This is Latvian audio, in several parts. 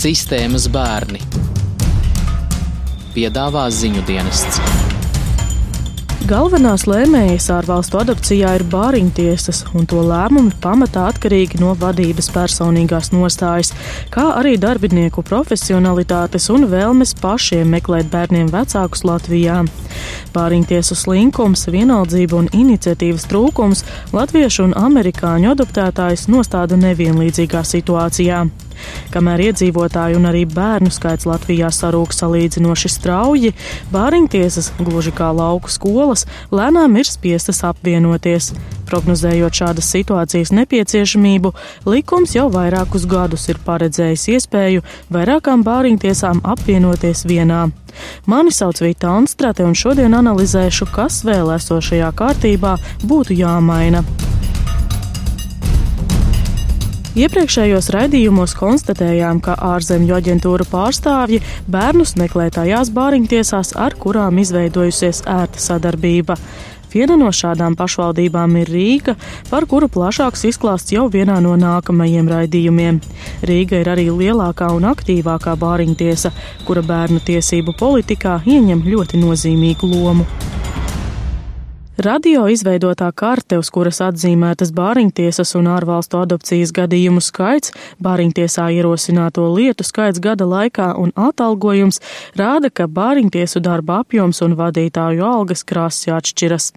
Sistēmas bērni piedāvā ziņu dienests. Galvenās lēmējas ārvalstu adopcijā ir bāriņtiesas, un to lēmumi pamatā atkarīgi no vadības personīgās nostājas, kā arī darbinieku profesionalitātes un vēlmes pašiem meklēt bērniem vecākus Latvijā. Bāriņtiesu slinkums, vienaldzība un iniciatīvas trūkums latviešu un amerikāņu adoptētājus nostāda nevienlīdzīgā situācijā. Kamēr iedzīvotāju un arī bērnu skaits Latvijā sarūk salīdzinoši strauji, bāriņtiesas, gluži kā lauku skolas, lēnām ir spiestas apvienoties. Prognozējot šādas situācijas nepieciešamību, likums jau vairākus gadus ir paredzējis iespēju vairākām bāriņtiesām apvienoties vienā. Mani sauc Vita Anstrate, un šodien analizēšu, kas vēl esošajā kārtībā būtu jāmaina. Iepriekšējos raidījumos konstatējām, ka ārzemju aģentūra pārstāvji bērnus meklē tajās bāriņtiesās, ar kurām izveidojusies ērta sadarbība. Viena no šādām pašvaldībām ir Rīga, par kuru plašāks izklāsts jau vienā no nākamajiem raidījumiem. Rīga ir arī lielākā un aktīvākā bāriņtiesa, kura bērnu tiesību politikā ieņem ļoti nozīmīgu lomu. Radio izveidotā karte, uz kuras atzīmētas bāriņtiesas un ārvalstu adopcijas gadījumu skaits, bāriņtiesā ierosināto lietu skaits gada laikā un atalgojums, rāda, ka bāriņtiesu darba apjoms un vadītāju algas krāsas atšķiras.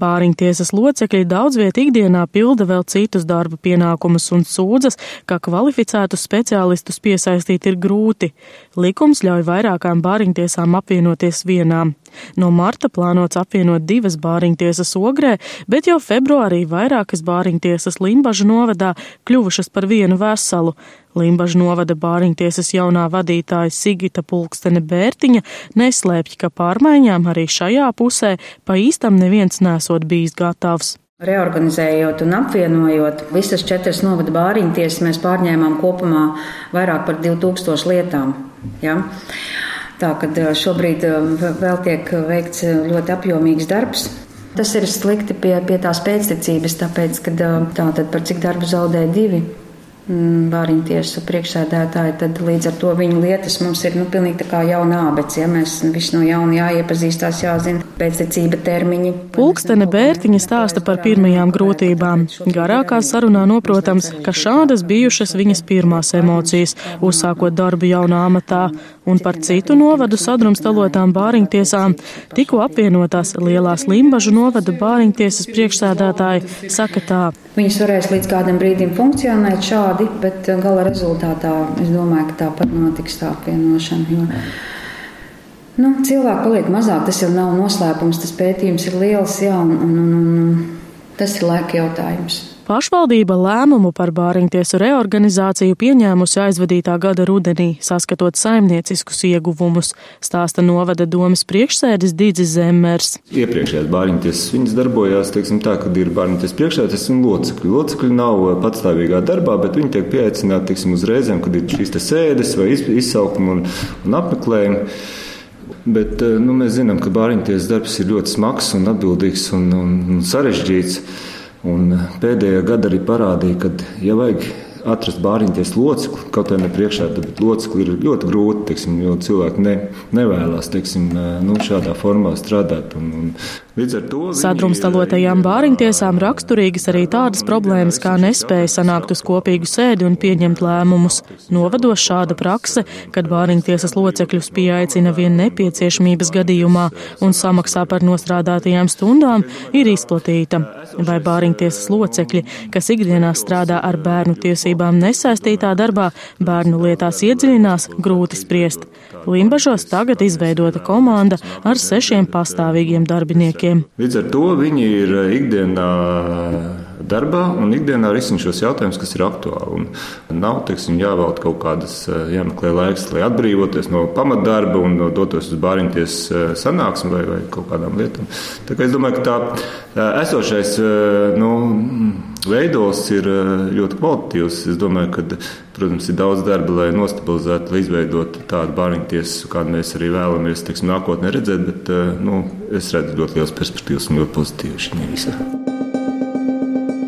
Bāriņtiesas locekļi daudz viet ikdienā pilda vēl citus darba pienākumus un sūdzas, ka kvalificētus speciālistus piesaistīt ir grūti. Likums ļauj vairākām bāriņtiesām apvienoties vienām. No marta plānots apvienot divas bāriņtiesas ogrē, bet jau februārī vairākas bāriņtiesas Limbažu novadā kļuvušas par vienu veselu. Limbažu novada bāriņtiesas jaunā vadītāja Sigita Pulkstene Bērtiņa neslēpj, ka pārmaiņām arī šajā pusē pa īstam neviens nesot bijis gatavs. Reorganizējot un apvienojot visas četras novada bāriņtiesas, mēs pārņēmām kopumā vairāk par 2000 lietām. Ja? Tā ka šobrīd vēl tiek veikts ļoti apjomīgs darbs. Tas ir slikti pie, pie tās pēctecības, tāpēc, ka tātad par cik darbu zaudē divi Bāriņtiesu mm, priekšsēdētāji, tad līdz ar to viņu lietas mums ir nu, pilnīgi tā kā jauna ābec. Ja? Mēs visi no jauna jāiepazīstās, jāzina pēctecība termiņi. Pulkstene Bērtiņa stāsta par pirmajām grūtībām. Garākā sarunā noprotams, ka šādas bijušas viņas pirmās emocijas, uzsākot darbu jaunā amatā, un par citu novadu sadrumstalotām bāriņtiesām tikko apvienotās lielās Limbažu novada bāriņtiesas priekšsēdētāji saka tā. Viņas varēs līdz kādam brīdim funkcionēt šādi tādi, bet uh, gala rezultātā es domāju, ka tāpat notiks tā apvienošana. Jo, nu, cilvēki paliek mazāk, tas jau nav noslēpums, tas pētījums ir liels, jā, un, un, un, un tas ir laika jautājums. Pašvaldība lēmumu par bāriņtiesu reorganizāciju pieņēmusi aizvadītā gada rudenī, saskatot saimnieciskus ieguvumus, stāsta novada domas priekšsēdis Dīdzis Zemmers. Iepriekšējās bāriņtiesas viņas darbojās, teiksim tā, kad ir bāriņtiesas priekšsēdis un locekļi. Locekļi nav patstāvīgā darbā, bet viņi tiek pieaicināti, teiksim, uz reizēm, kad ir šīs sēdes vai izsaukumi un, un apmeklējumi. Bet nu, mēs zinām, ka bāriņtiesas darbs ir ļoti smags un atbildīgs un, un, un sarežģīts. Un pēdējā gada arī parādīja, ka, ja vajag atrast bāriņties locekli, kaut arī ne priekšā, bet locekli ir ļoti grūti, teiksim, jo cilvēki ne, nevēlas teiksim, nu, šādā formā strādāt. Un, un Sadrumstalotajām bāriņtiesām raksturīgas arī tādas problēmas, kā nespēja sanākt uz kopīgu sēdi un pieņemt lēmumus. Novados šāda prakse, kad bāriņtiesas locekļus pieaicina vien nepieciešamības gadījumā un samaksā par nostrādātajām stundām, ir izplatīta. Vai bāriņtiesas locekļi, kas ikdienā strādā ar bērnu tiesībām nesaistītā darbā, bērnu lietās iedziļinās, grūti spriest. Limbažos tagad izveidota komanda ar sešiem pastāvīgiem darbiniekiem cilvēkiem. Līdz ar to viņi ir eh, ikdienā darbā un ikdienā risina šos jautājumus, kas ir aktuāli. Un nav teiksim, jāvelk kaut kādas, eh, jāmeklē laiks, lai atbrīvoties no pamatdarba un dotos uz bāriņties eh, sanāksmi vai, vai kaut kādām lietām. Tā kā es domāju, ka tā esošais nu, veidos ir ļoti kvalitatīvs. Es domāju, ka, protams, ir daudz darba, lai nostabilizētu, lai izveidotu tādu bāriņtiesu, kādu mēs arī vēlamies teiksim, nākotnē redzēt, bet nu, es redzu ļoti liels perspektīvas un ļoti pozitīvas šajā visā.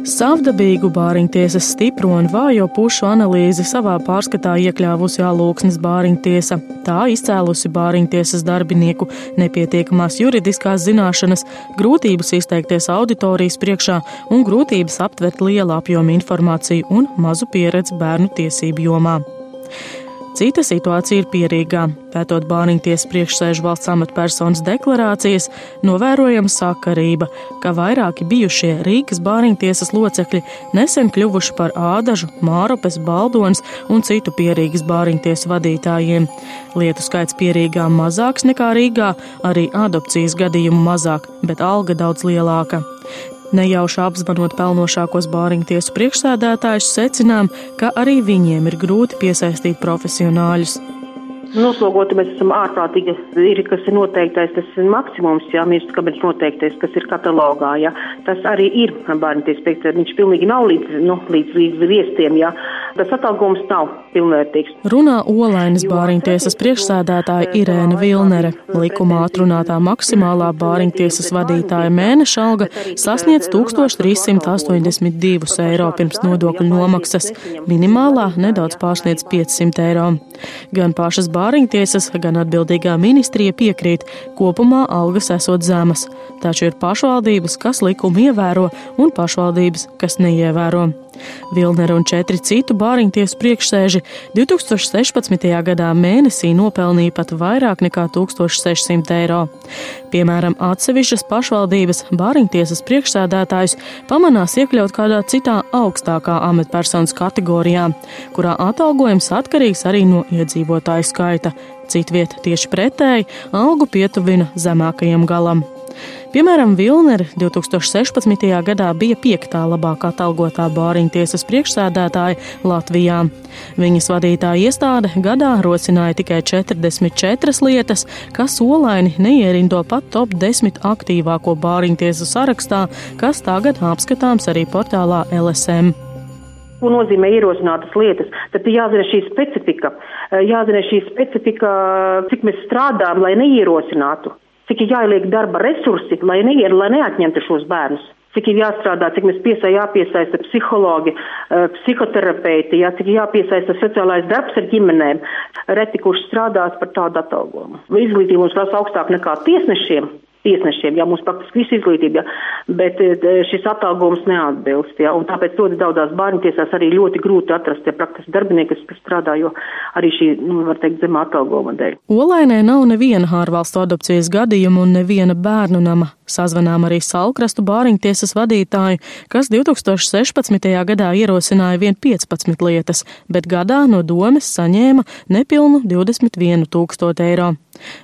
Savdabīgu bāriņtiesas stipro un vājo pušu analīzi savā pārskatā iekļāvusi Alūksnes bāriņtiesa. Tā izcēlusi bāriņtiesas darbinieku nepietiekamās juridiskās zināšanas, grūtības izteikties auditorijas priekšā un grūtības aptvert lielu apjomu informāciju un mazu pieredzi bērnu tiesību jomā. Cita situācija ir pierīgā. Pētot Bāriņtiesas priekšsēžu valsts amatpersonas deklarācijas, novērojama sakarība, ka vairāki bijušie Rīgas Bāriņtiesas locekļi nesen kļuvuši par ādažu, māropes, baldonas un citu pierīgas Bāriņtiesas vadītājiem. Lietu skaits pierīgā mazāks nekā Rīgā, arī adopcijas gadījumu mazāk, bet alga daudz lielāka. Nejauši apzvanot pelnošākos bāriņtiesu priekšsēdētājus, secinām, ka arī viņiem ir grūti piesaistīt profesionāļus. Noslogoti mēs esam ārprātīgi. Ir, kas ir noteiktais, tas ir maksimums, jā, ministrs kabinets noteiktais, kas ir katalogā, jā. Tas arī ir bērnties pēc, viņš pilnīgi nav līdz, nu, līdz, līdz viestiem, jā. Tas atalgojums nav pilnvērtīgs. Runā Olainas bāriņtiesas priekšsēdētāja Irēna Vilnere. Likumā atrunātā maksimālā bāriņtiesas vadītāja mēneša alga sasniedz 1382 eiro pirms nodokļu nomaksas. Minimālā nedaudz pārsniedz 500 eiro. Gan pašas bāriņtiesas, gan atbildīgā ministrija piekrīt, kopumā algas esot zemas, taču ir pašvaldības, kas likumu ievēro, un pašvaldības, kas neievēro. Vilner un četri citu bāriņtiesu priekšsēži 2016. gadā mēnesī nopelnīja pat vairāk nekā 1600 eiro. Piemēram, atsevišķas pašvaldības bāriņtiesas priekšsēdētājus pamanās iekļaut kādā citā augstākā amatpersonas kategorijā, kurā atalgojums atkarīgs arī no iedzīvotāju skaita. Citvieta tieši pretēji algu pietuvina zemākajam galam. Piemēram, Vilnere 2016. gadā bija piektā labāk atalgotā bāriņtiesas priekšsēdētāja Latvijā. Viņas vadītā iestāde gadā rosināja tikai 44 lietas, kas olaini neierindo pat top 10 aktīvāko bāriņtiesu sarakstā, kas tagad apskatāms arī portālā LSM ko nozīmē ierosinātas lietas, tad jāzina šī specifika, jāzina šī specifika, cik mēs strādājam, lai neierosinātu cik ir jāieliek darba resursi, lai, neier, lai neatņemtu šos bērnus. Cik ir jāstrādā, cik mēs piesai, jāpiesaista psihologi, eh, psihoterapeiti, jā, cik jāpiesaista sociālais darbs ar ģimenēm. Reti, kurš strādās par tādu atalgojumu. Izglītība mums prasa augstāk nekā tiesnešiem, tiesnešiem, jā, mums praktiski visu izglītību, jā, bet e, šis atalgojums neatbilst, jā, un tāpēc ļoti daudzās bērnu tiesās arī ļoti grūti atrast tie praktiski darbinieki, kas strādā, jo arī šī, nu, var teikt, zemā atalgojuma dēļ. Olainē nav neviena ārvalstu adopcijas gadījuma un neviena bērnu nama. Sazvanām arī Salkrastu bāriņtiesas vadītāju, kas 2016. gadā ierosināja vien 15 lietas, bet gadā no domes saņēma nepilnu 21 tūkstotu eiro.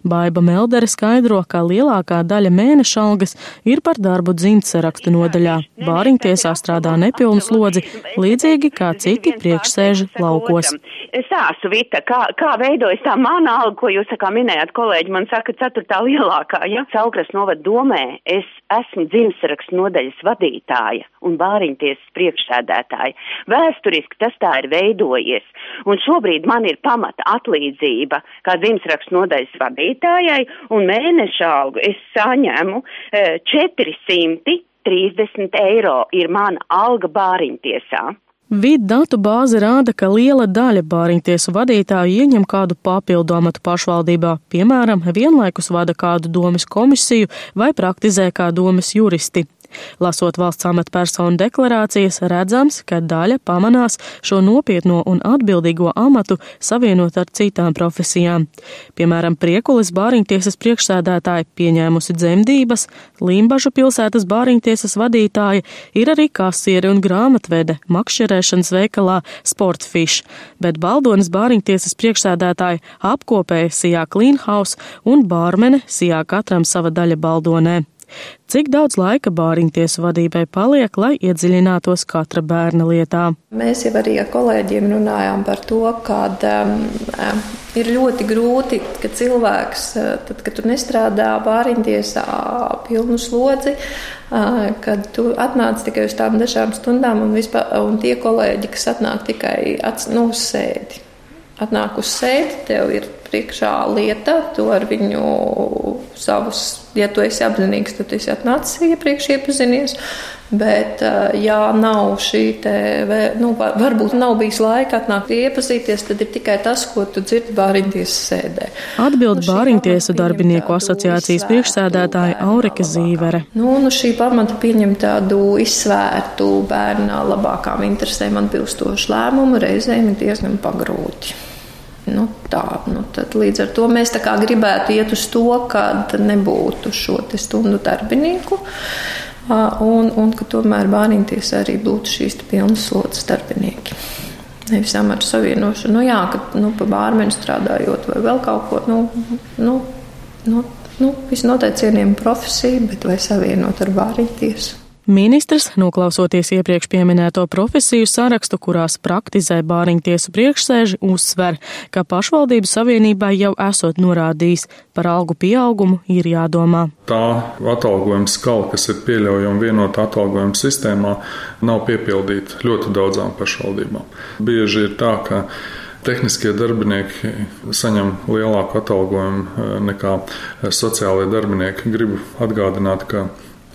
Baiba Meldere skaidro, ka lielākā daļa mēneša algas ir par darbu dzimtsarakstu nodaļā. Bāriņtiesā strādā nepilnu slodzi, līdzīgi kā citi priekšsēži laukos. Stāstu, Vita, kā, kā veidojas tā mana alga, ko jūs kā minējāt, kolēģi, man saka, ceturtā lielākā, ja? Saukras novad domē, es esmu dzimtsarakstu nodaļas vadītāja un bāriņtiesas priekšsēdētāja. Vēsturiski tas tā ir veidojies, un šobrīd man ir pamata atlīdzība kā dzimtsarakstu nodaļas vadītājai, un mēneša algu es saņemu e, 430 eiro ir mana alga bāriņtiesā. Vidu datu bāze rāda, ka liela daļa bāriņtiesu vadītāju ieņem kādu papildu amatu pašvaldībā, piemēram, vienlaikus vada kādu domas komisiju vai praktizē kā domas juristi. Lasot valsts amatpersonu deklarācijas, redzams, ka daļa pamanās šo nopietno un atbildīgo amatu savienot ar citām profesijām. Piemēram, Priekulis bāriņtiesas priekšsēdētāja pieņēmusi dzemdības, Limbažu pilsētas bāriņtiesas vadītāja ir arī kasieri un grāmatvede makšķerēšanas veikalā Sportfish, bet Baldonas bāriņtiesas priekšsēdētāja apkopēja Sijā Cleanhouse un bārmene Sijā katram sava daļa Baldonē. Cik daudz laika bāriņtiesu vadībai paliek, lai iedziļinātos katra bērna lietā? Mēs jau arī ar kolēģiem runājām par to, ka um, um, ir ļoti grūti, ka cilvēks, uh, tad, kad tu nestrādā bāriņtiesā pilnu slodzi, uh, kad tu atnāc tikai uz tām dažām stundām un, vispār, un tie kolēģi, kas atnāk tikai ats, nu, uz sēdi. Atnāk uz sēdi, tev ir priekšā lieta, tu ar viņu savus, ja tu esi apzinīgs, tad esi atnācis iepriekš iepazinies. Bet, ja nav šī te, nu, varbūt nav bijis laika atnākt iepazīties, tad ir tikai tas, ko tu dzirdi bāriņtiesas sēdē. Atbild nu, bāriņtiesu darbinieku asociācijas priekšsēdētāja Aurika Zīvere. Nu, nu šī pamata pieņem tādu izsvērtu bērna labākām interesēm atbilstošu lēmumu reizēm ir diezgan pagrūti. Nu, tā, nu, līdz ar to mēs gribētu iet uz to, ka nebūtu šo stundu darbinieku un, un ka tomēr bāriņtiesa arī būtu šīs pilnas slodzes darbinieki. Nevis amatu savienošanu, nu jā, ka nu, pa bārmeni strādājot vai vēl kaut ko, nu, nu, nu, nu visnotaļ cienījama profesija, bet vai savienot ar bāriņtiesu. Ministrs, noklausoties iepriekš pieminēto profesiju sarakstu, kurās praktizē bāriņtiesu priekšsēži, uzsver, ka pašvaldību savienībai jau esot norādījis, par algu pieaugumu ir jādomā. Tā atalgojuma skala, kas ir pieļaujama vienotā atalgojuma sistēmā, nav piepildīta ļoti daudzām pašvaldībām. Bieži ir tā, ka Tehniskie darbinieki saņem lielāku atalgojumu eh, nekā sociālai darbinieki. Gribu atgādināt, ka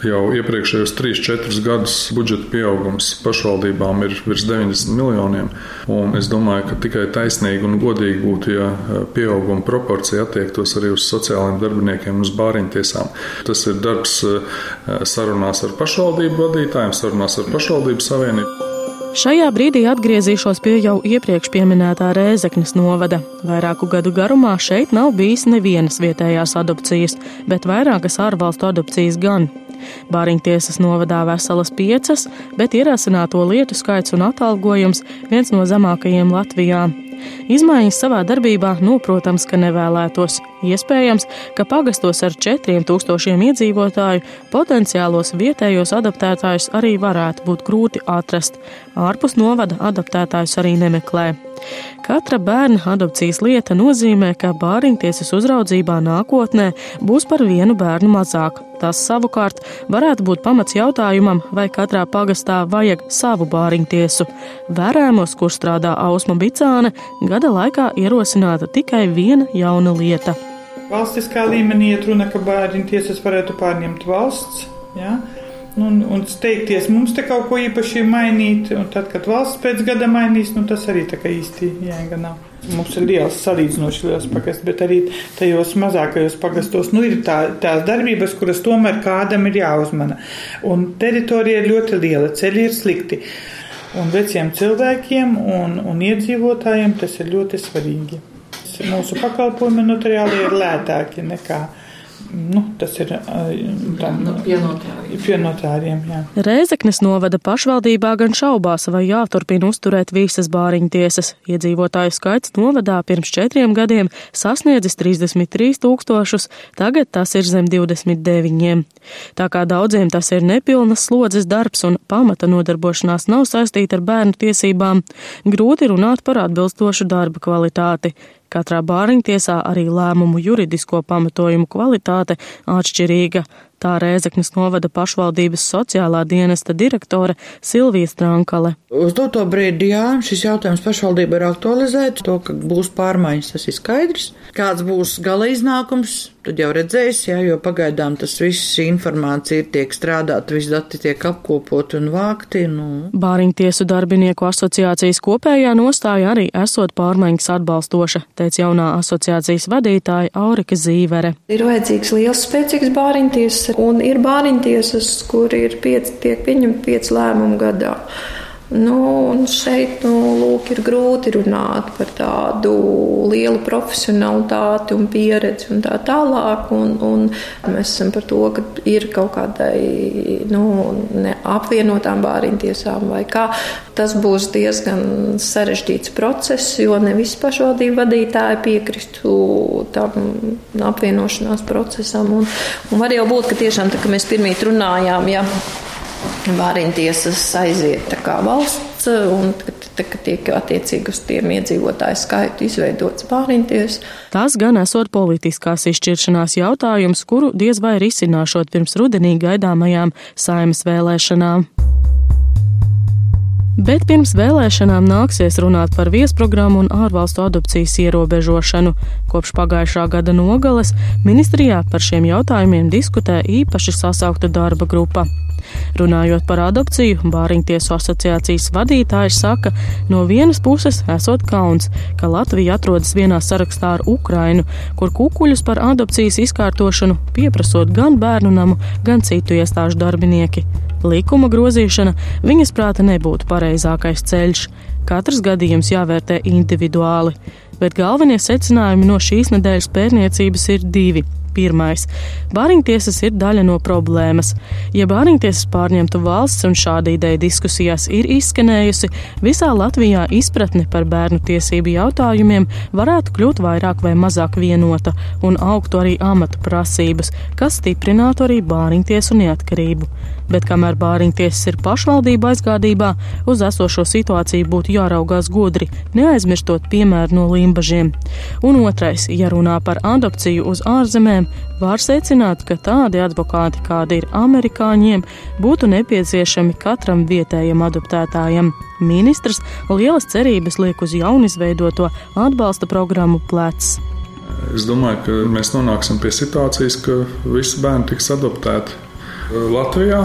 Jau iepriekšējos 3-4 gadus budžeta pieaugums pašvaldībām ir virs 90 miljoniem. Es domāju, ka tikai taisnīgi un godīgi būtu, ja e, pieauguma proporcija attiektos arī uz sociālajiem darbiniekiem, uz bāriņtiesām. Tas ir darbs e, sarunās ar pašvaldību vadītājiem, sarunās ar pašvaldību savienību. Šajā brīdī atgriezīšos pie jau iepriekš pieminētā Rēzeknes novada. Vairāku gadu garumā šeit nav bijis nevienas vietējās adopcijas, bet vairākas ārvalstu adopcijas gan. Bāriņtiesas novadā veselas piecas, bet ierasināto lietu skaits un atalgojums viens no zemākajiem Latvijā. Izmaiņas savā darbībā, nu, protams, ka nevēlētos. Iespējams, ka pagastos ar 4000 iedzīvotāju potenciālos vietējos adaptētājus arī varētu būt grūti atrast. Ārpus novada adaptētājus arī nemeklē. Katra bērna adopcijas lieta nozīmē, ka bāriņtiesas uzraudzībā nākotnē būs par vienu bērnu mazāk. Tas savukārt varētu būt pamats jautājumam, vai katrā pagastā vajag savu bāriņtiesu. Vērēmos, kur strādā Ausma Bicāne, gada laikā ierosināta tikai viena jauna lieta. Valstiskā līmenī iet runa, ka bāriņtiesas varētu pārņemt valsts. Ja? un, un steigties mums te kaut ko īpaši mainīt, un tad, kad valsts pēc gada mainīs, nu tas arī tā kā īsti jēga nav. Mums ir liels salīdzinoši liels pagasts, bet arī tajos mazākajos pagastos nu, ir tā, tās darbības, kuras tomēr kādam ir jāuzmana. Un teritorija ir ļoti liela, ceļi ir slikti. Un veciem cilvēkiem un, un iedzīvotājiem tas ir ļoti svarīgi. Mūsu pakalpojumi notariāli ir lētāki nekā Nu, tas ir tam no, pienotāriem. Jā. Rēzeknes novada pašvaldībā gan šaubās, vai jāturpina uzturēt visas bāriņu tiesas. Iedzīvotāju skaits novadā pirms četriem gadiem sasniedzis 33 tūkstošus, tagad tas ir zem 29. Tā kā daudziem tas ir nepilnas slodzes darbs un pamata nodarbošanās nav saistīta ar bērnu tiesībām, grūti runāt par atbilstošu darba kvalitāti. Katrā bāriņtiesā arī lēmumu juridisko pamatojumu kvalitāte atšķirīga. Tā Rēzeknes novada pašvaldības sociālā dienesta direktore Silvija Strankale. Uz doto brīdi, jā, šis jautājums pašvaldība ir aktualizēts. To, ka būs pārmaiņas, tas ir skaidrs. Kāds būs gala iznākums, tad jau redzēs, jā, jo pagaidām tas viss informācija ir tiek strādāta, visi dati tiek apkopot un vākti. Nu. Bāriņtiesu darbinieku asociācijas kopējā nostāja arī esot pārmaiņas atbalstoša, teica jaunā asociācijas vadītāja Aurika Zīvere. Ir vajadzīgs liels spēcīgs bāriņties un ir bāriņtiesas, kur ir pieci, tiek pieņemti pieci lēmumi gadā. Nu, šeit nu, lūk, ir grūti runāt par tādu lielu profesionalitāti un pieredzi un tā tālāk. Un, un mēs esam par to, ka ir kaut kādai nu, apvienotām bāriņtiesām vai kā. Tas būs diezgan sarežģīts process, jo ne visi pašvaldību vadītāji piekristu tam apvienošanās procesam. Un, un var jau būt, ka tiešām tā, ka mēs pirmīt runājām, ja Vāriņtiesas aiziet kā valsts, un kad tiek attiecīgi uz tiem iedzīvotāju skaitu izveidots vāriņtiesas. Tas gan esot politiskās izšķiršanās jautājums, kuru diez vai risināšot pirms rudenī gaidāmajām saimas vēlēšanām. Bet pirms vēlēšanām nāksies runāt par viesprogrammu un ārvalstu adopcijas ierobežošanu. Kopš pagājušā gada nogales ministrijā par šiem jautājumiem diskutē īpaši sasaukta darba grupa. Runājot par adopciju, Bāriņtiesu asociācijas vadītājs saka, no vienas puses esot kauns, ka Latvija atrodas vienā sarakstā ar Ukrainu, kur kukuļus par adopcijas izkārtošanu pieprasot gan bērnu namu, gan citu iestāžu darbinieki. Likuma grozīšana viņas prāta nebūtu pareizākais ceļš. Katrs gadījums jāvērtē individuāli, bet galvenie secinājumi no šīs nedēļas pērniecības ir divi. Pirmais - Bāriņtiesas ir daļa no problēmas. Ja Bāriņtiesas pārņemtu valsts un šāda ideja diskusijās ir izskanējusi, visā Latvijā izpratne par bērnu tiesību jautājumiem varētu kļūt vairāk vai mazāk vienota un augtu arī amata prasības, kas stiprinātu arī Bāriņtiesu neatkarību. Bet kamēr Bāriņtiesas ir pašvaldība aizgādībā, uz esošo situāciju būtu jāraugās godri, neaizmirstot piemēru no limbažiem. Un otrais, ja runā par adopciju uz ārzemēm, var secināt, ka tādi advokāti, kādi ir amerikāņiem, būtu nepieciešami katram vietējam adoptētājam. Ministrs lielas cerības liek uz jaunizveidoto atbalsta programmu plecs. Es domāju, ka mēs nonāksim pie situācijas, ka visi bērni tiks adoptēti uh, Latvijā.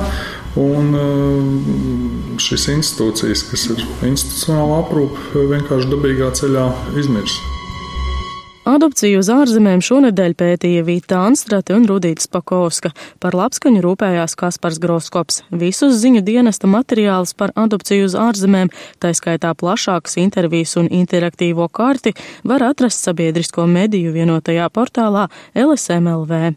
Un uh, šīs institūcijas, kas ir institucionāla aprūpe, vienkārši dabīgā ceļā izmirs. Adopciju uz ārzemēm šonedēļ pētīja Vīta Anstrate un Rudīts Pakovska. Par labskaņu rūpējās Kaspars Groskops. Visus ziņu dienesta materiālus par adopciju uz ārzemēm, tā skaitā plašākas intervijas un interaktīvo karti, var atrast sabiedrisko mediju vienotajā portālā LSMLV.